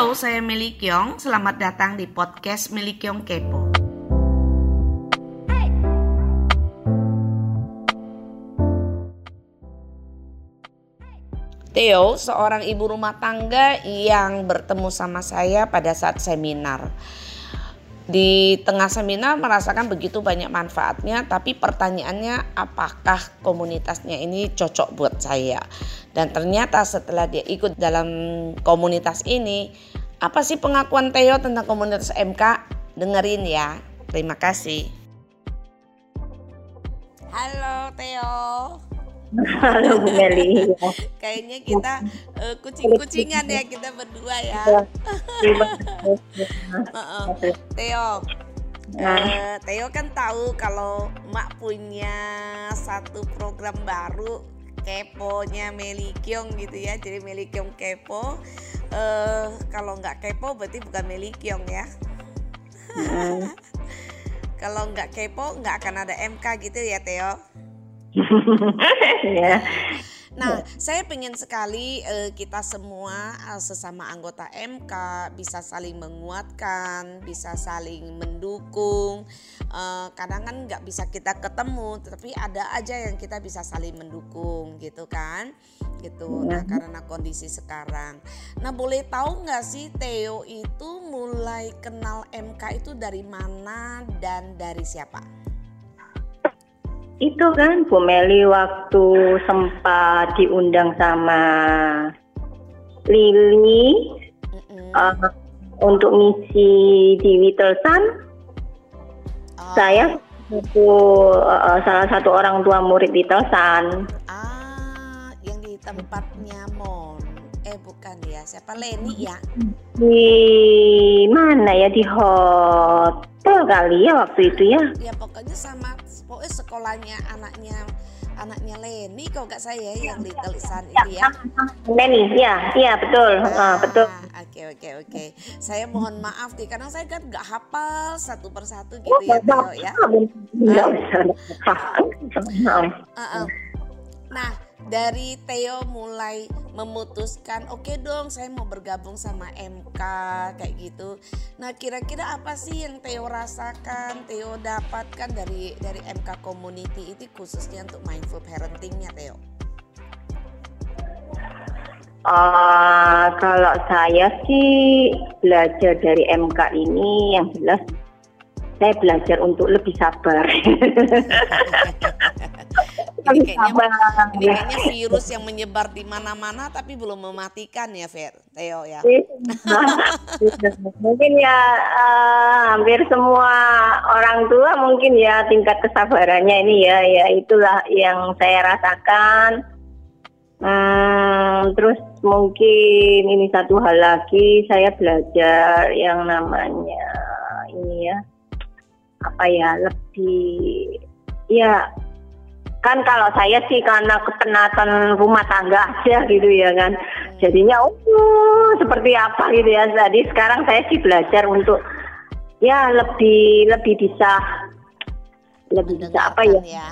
Halo, saya Meli Kyong. Selamat datang di podcast Meli Kyong Kepo. Theo, seorang ibu rumah tangga yang bertemu sama saya pada saat seminar. Di tengah seminar merasakan begitu banyak manfaatnya, tapi pertanyaannya apakah komunitasnya ini cocok buat saya? Dan ternyata setelah dia ikut dalam komunitas ini, apa sih pengakuan Theo tentang komunitas MK? Dengerin ya. Terima kasih. Halo Theo. Halo Bu Meli. Kayaknya kita uh, kucing-kucingan ya kita berdua ya. uh, Theo. Uh, Theo kan tahu kalau Mak punya satu program baru keponya Meli Kyong gitu ya. Jadi Meli Kyong kepo. Uh, kalau nggak kepo berarti bukan Meli Kyong ya. kalau nggak kepo nggak akan ada MK gitu ya Theo. ya. Nah, saya pengen sekali uh, kita semua uh, sesama anggota MK bisa saling menguatkan, bisa saling mendukung. Uh, kadang kan nggak bisa kita ketemu, tapi ada aja yang kita bisa saling mendukung, gitu kan? Gitu. Nah, karena kondisi sekarang. Nah, boleh tahu nggak sih Theo itu mulai kenal MK itu dari mana dan dari siapa? itu kan Bu Meli waktu sempat diundang sama Lili mm-hmm. uh, untuk ngisi di Witelsan. Oh. Saya itu uh, salah satu orang tua murid Witelsan. Ah, tempatnya Mon. Eh bukan ya, siapa? Leni ya? Di mana ya? Di hotel kali ya waktu itu ya? Ya pokoknya sama pokoknya sekolahnya anaknya anaknya Leni kok gak saya yang di tulisan itu ya. Leni ya iya betul. Ah, uh, betul. oke oke oke. Saya mohon maaf nih karena saya kan gak hafal satu persatu gitu ya Tio ya. nah dari Theo mulai memutuskan oke okay dong saya mau bergabung sama MK kayak gitu. Nah kira-kira apa sih yang Theo rasakan, Theo dapatkan dari dari MK Community itu khususnya untuk mindful parentingnya Theo? Uh, kalau saya sih belajar dari MK ini yang jelas saya belajar untuk lebih sabar. ini kayaknya, ini kayaknya virus yang menyebar di mana-mana tapi belum mematikan ya Fer, Theo ya. Iya. mungkin ya uh, hampir semua orang tua mungkin ya tingkat kesabarannya ini ya ya itulah yang saya rasakan. Hmm, terus mungkin ini satu hal lagi saya belajar yang namanya ini ya apa ya lebih ya kan kalau saya sih karena kepenatan rumah tangga aja gitu ya kan. Jadinya oh seperti apa? gitu ya. Jadi sekarang saya sih belajar untuk ya lebih lebih bisa lebih bisa apa ya, ya.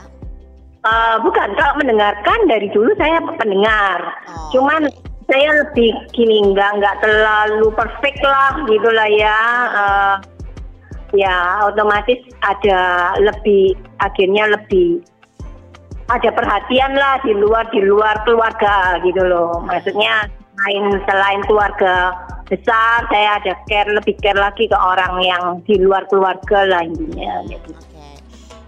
Uh, bukan kalau mendengarkan dari dulu saya pendengar. Oh, cuman saya lebih gini nggak nggak terlalu perfect lah gitulah ya. Uh, ya otomatis ada lebih akhirnya lebih ada perhatian lah di luar di luar keluarga gitu loh maksudnya selain selain keluarga besar saya ada care lebih care lagi ke orang yang di luar keluarga lah intinya gitu.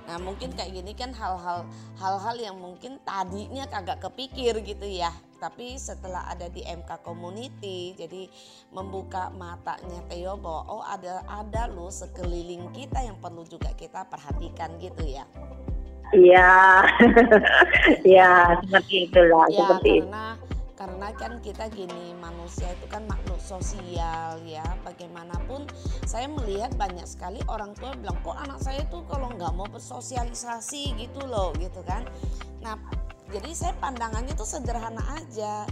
Nah mungkin kayak gini kan hal-hal hal-hal yang mungkin tadinya kagak kepikir gitu ya tapi setelah ada di MK Community jadi membuka matanya Theo bahwa oh ada ada loh sekeliling kita yang perlu juga kita perhatikan gitu ya. Iya, ya seperti itulah. Ya, seperti karena karena kan kita gini manusia itu kan makhluk sosial ya. Bagaimanapun saya melihat banyak sekali orang tua bilang kok anak saya tuh kalau nggak mau bersosialisasi gitu loh gitu kan. Nah jadi saya pandangannya tuh sederhana aja.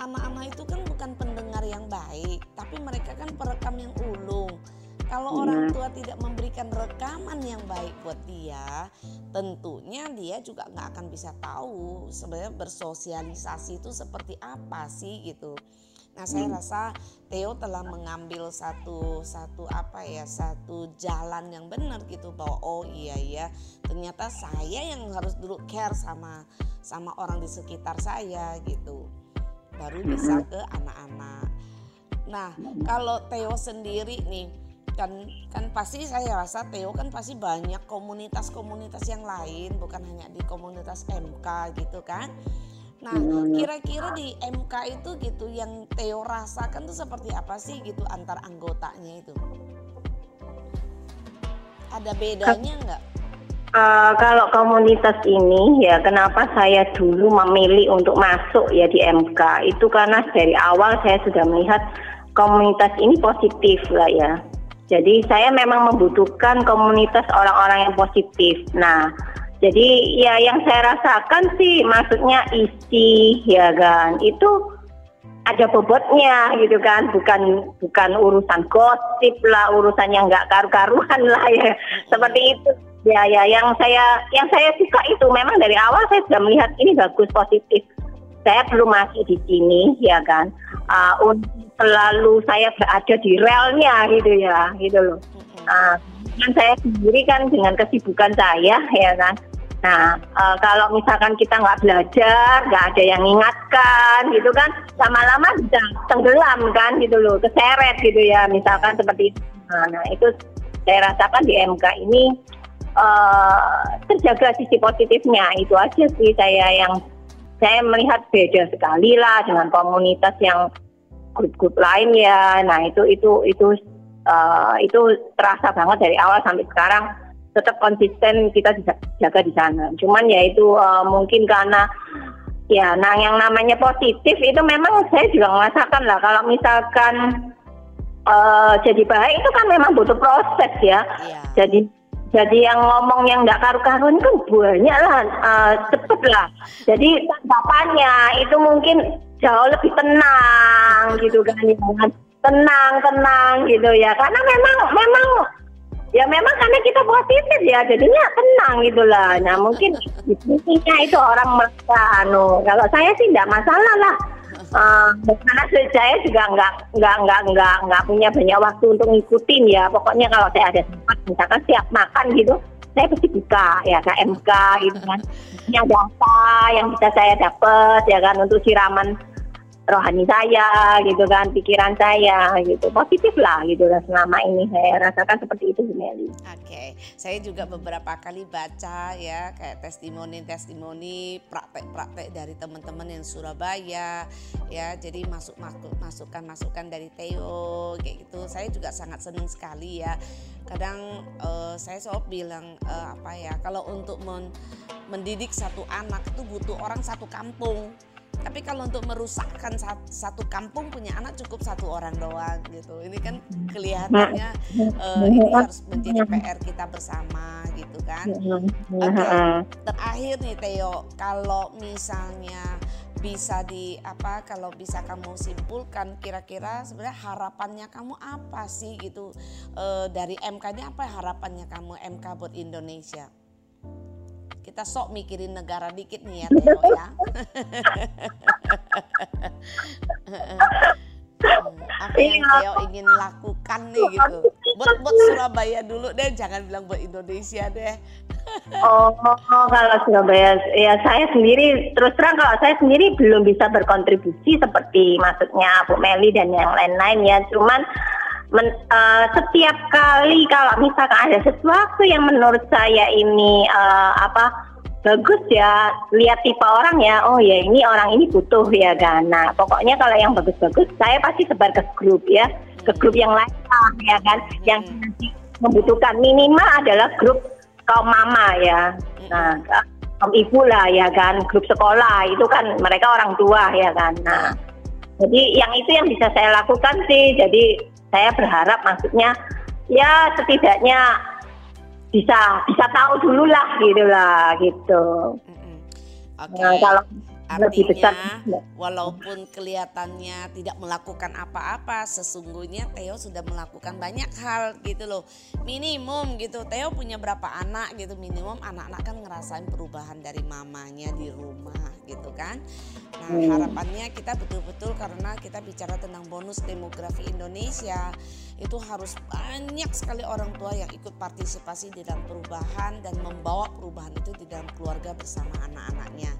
Anak-anak itu kan bukan pendengar yang baik, tapi mereka kan perekam yang ulung kalau orang iya. tua tidak memberikan rekaman yang baik buat dia, tentunya dia juga nggak akan bisa tahu sebenarnya bersosialisasi itu seperti apa sih gitu. Nah, saya hmm. rasa Theo telah mengambil satu satu apa ya satu jalan yang benar gitu bahwa oh iya ya ternyata saya yang harus dulu care sama sama orang di sekitar saya gitu baru bisa ke anak-anak. Nah kalau Theo sendiri nih kan kan pasti saya rasa Theo kan pasti banyak komunitas-komunitas yang lain bukan hanya di komunitas MK gitu kan. Nah, kira-kira di MK itu gitu yang Theo rasakan tuh seperti apa sih gitu antar anggotanya itu? Ada bedanya nggak? Uh, kalau komunitas ini ya kenapa saya dulu memilih untuk masuk ya di MK itu karena dari awal saya sudah melihat komunitas ini positif lah ya. Jadi saya memang membutuhkan komunitas orang-orang yang positif. Nah, jadi ya yang saya rasakan sih maksudnya isi ya kan? Itu ada bobotnya gitu kan? Bukan bukan urusan gosip lah urusan yang nggak karu-karuan lah ya. Seperti itu. Ya ya yang saya yang saya suka itu memang dari awal saya sudah melihat ini bagus positif saya belum masuk di sini ya kan? Uh, untuk selalu saya berada di relnya gitu ya gitu loh. Uh, saya sendiri kan dengan kesibukan saya ya kan? Nah, e, kalau misalkan kita nggak belajar, nggak ada yang ingatkan, gitu kan, lama-lama bisa tenggelam kan, gitu loh, keseret gitu ya, misalkan seperti itu. Nah, nah itu saya rasakan di MK ini e, terjaga sisi positifnya, itu aja sih saya yang saya melihat beda sekali lah dengan komunitas yang grup-grup lain ya. Nah itu itu itu uh, itu terasa banget dari awal sampai sekarang tetap konsisten kita jaga di sana. Cuman ya itu uh, mungkin karena ya nah yang namanya positif itu memang saya juga merasakan lah kalau misalkan uh, jadi baik itu kan memang butuh proses ya. Yeah. Jadi jadi yang ngomong yang nggak karu-karuan kan banyak lah, uh, cepet lah. Jadi tanggapannya itu mungkin jauh lebih tenang gitu kan, tenang tenang gitu ya. Karena memang memang ya memang karena kita positif ya jadinya tenang gitulah nah mungkin intinya itu orang merasa anu kalau saya sih tidak masalah lah uh, karena saya juga nggak nggak nggak nggak nggak punya banyak waktu untuk ngikutin ya. Pokoknya kalau saya ada sempat misalkan siap makan gitu saya pasti buka ya ke MK gitu kan. Yang apa yang bisa saya dapat ya kan untuk siraman rohani saya gitu kan pikiran saya gitu. Positif lah gitu lah selama ini. Saya rasakan seperti itu Bu Meli. Oke, okay. saya juga beberapa kali baca ya kayak testimoni-testimoni praktek-praktek dari teman-teman yang Surabaya ya. Jadi masuk masuk masukan masukan dari Theo kayak gitu. Saya juga sangat senang sekali ya. Kadang uh, saya selalu bilang uh, apa ya kalau untuk men mendidik satu anak itu butuh orang satu kampung tapi kalau untuk merusakkan satu kampung punya anak cukup satu orang doang gitu. Ini kan kelihatannya uh, ini harus menjadi PR kita bersama gitu kan. Oke. Okay. terakhir nih Theo kalau misalnya bisa di apa kalau bisa kamu simpulkan kira-kira sebenarnya harapannya kamu apa sih gitu? E, dari MK ini apa harapannya kamu MK buat Indonesia kita sok mikirin negara dikit nih ya Teo ya. apa yang iya. Teo ingin lakukan nih gitu buat buat Surabaya dulu deh jangan bilang buat Indonesia deh oh, oh kalau Surabaya ya saya sendiri terus terang kalau saya sendiri belum bisa berkontribusi seperti maksudnya Bu Meli dan yang lain-lain ya cuman men, uh, setiap kali kalau misalkan ada sesuatu yang menurut saya ini uh, apa bagus ya lihat tipe orang ya oh ya ini orang ini butuh ya kan nah pokoknya kalau yang bagus-bagus saya pasti sebar ke grup ya ke grup yang lain lah ya kan yang membutuhkan minimal adalah grup kaum mama ya. Nah kaum ibu lah ya kan grup sekolah itu kan mereka orang tua ya kan nah jadi yang itu yang bisa saya lakukan sih. Jadi saya berharap maksudnya ya setidaknya bisa bisa tahu dulu lah gitu lah gitu. Okay. Nah, kalau Artinya walaupun kelihatannya tidak melakukan apa-apa, sesungguhnya Theo sudah melakukan banyak hal gitu loh. Minimum gitu. Theo punya berapa anak gitu minimum anak-anak kan ngerasain perubahan dari mamanya di rumah gitu kan. Nah, hmm. harapannya kita betul-betul karena kita bicara tentang bonus demografi Indonesia itu harus banyak sekali orang tua yang ikut partisipasi di dalam perubahan dan membawa perubahan itu di dalam keluarga bersama anak-anaknya.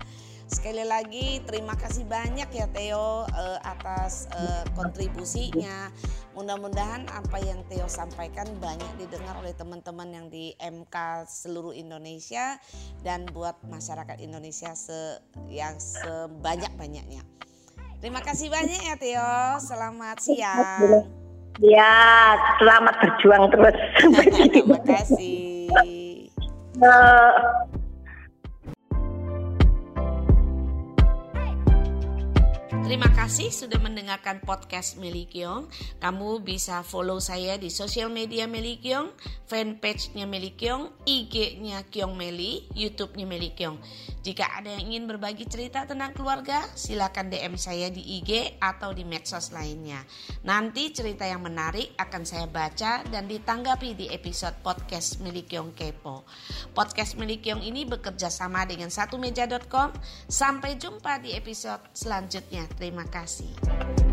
Sekali lagi terima kasih banyak ya Theo uh, atas uh, kontribusinya. Mudah-mudahan apa yang Theo sampaikan banyak didengar oleh teman-teman yang di MK seluruh Indonesia dan buat masyarakat Indonesia se yang sebanyak-banyaknya. Terima kasih banyak ya Theo. Selamat siang. Ya, selamat berjuang terus. Terima kasih. Uh, Terima kasih sudah mendengarkan podcast Melikyong. Kamu bisa follow saya di sosial media Melikyong, fanpage-nya Melikyong, IG-nya Kyong Meli, YouTube-nya Melikyong. Jika ada yang ingin berbagi cerita tentang keluarga, silakan DM saya di IG atau di medsos lainnya. Nanti cerita yang menarik akan saya baca dan ditanggapi di episode podcast Melikyong Kepo. Podcast Melikyong ini bekerja sama dengan satumeja.com. Sampai jumpa di episode selanjutnya. Terima kasih.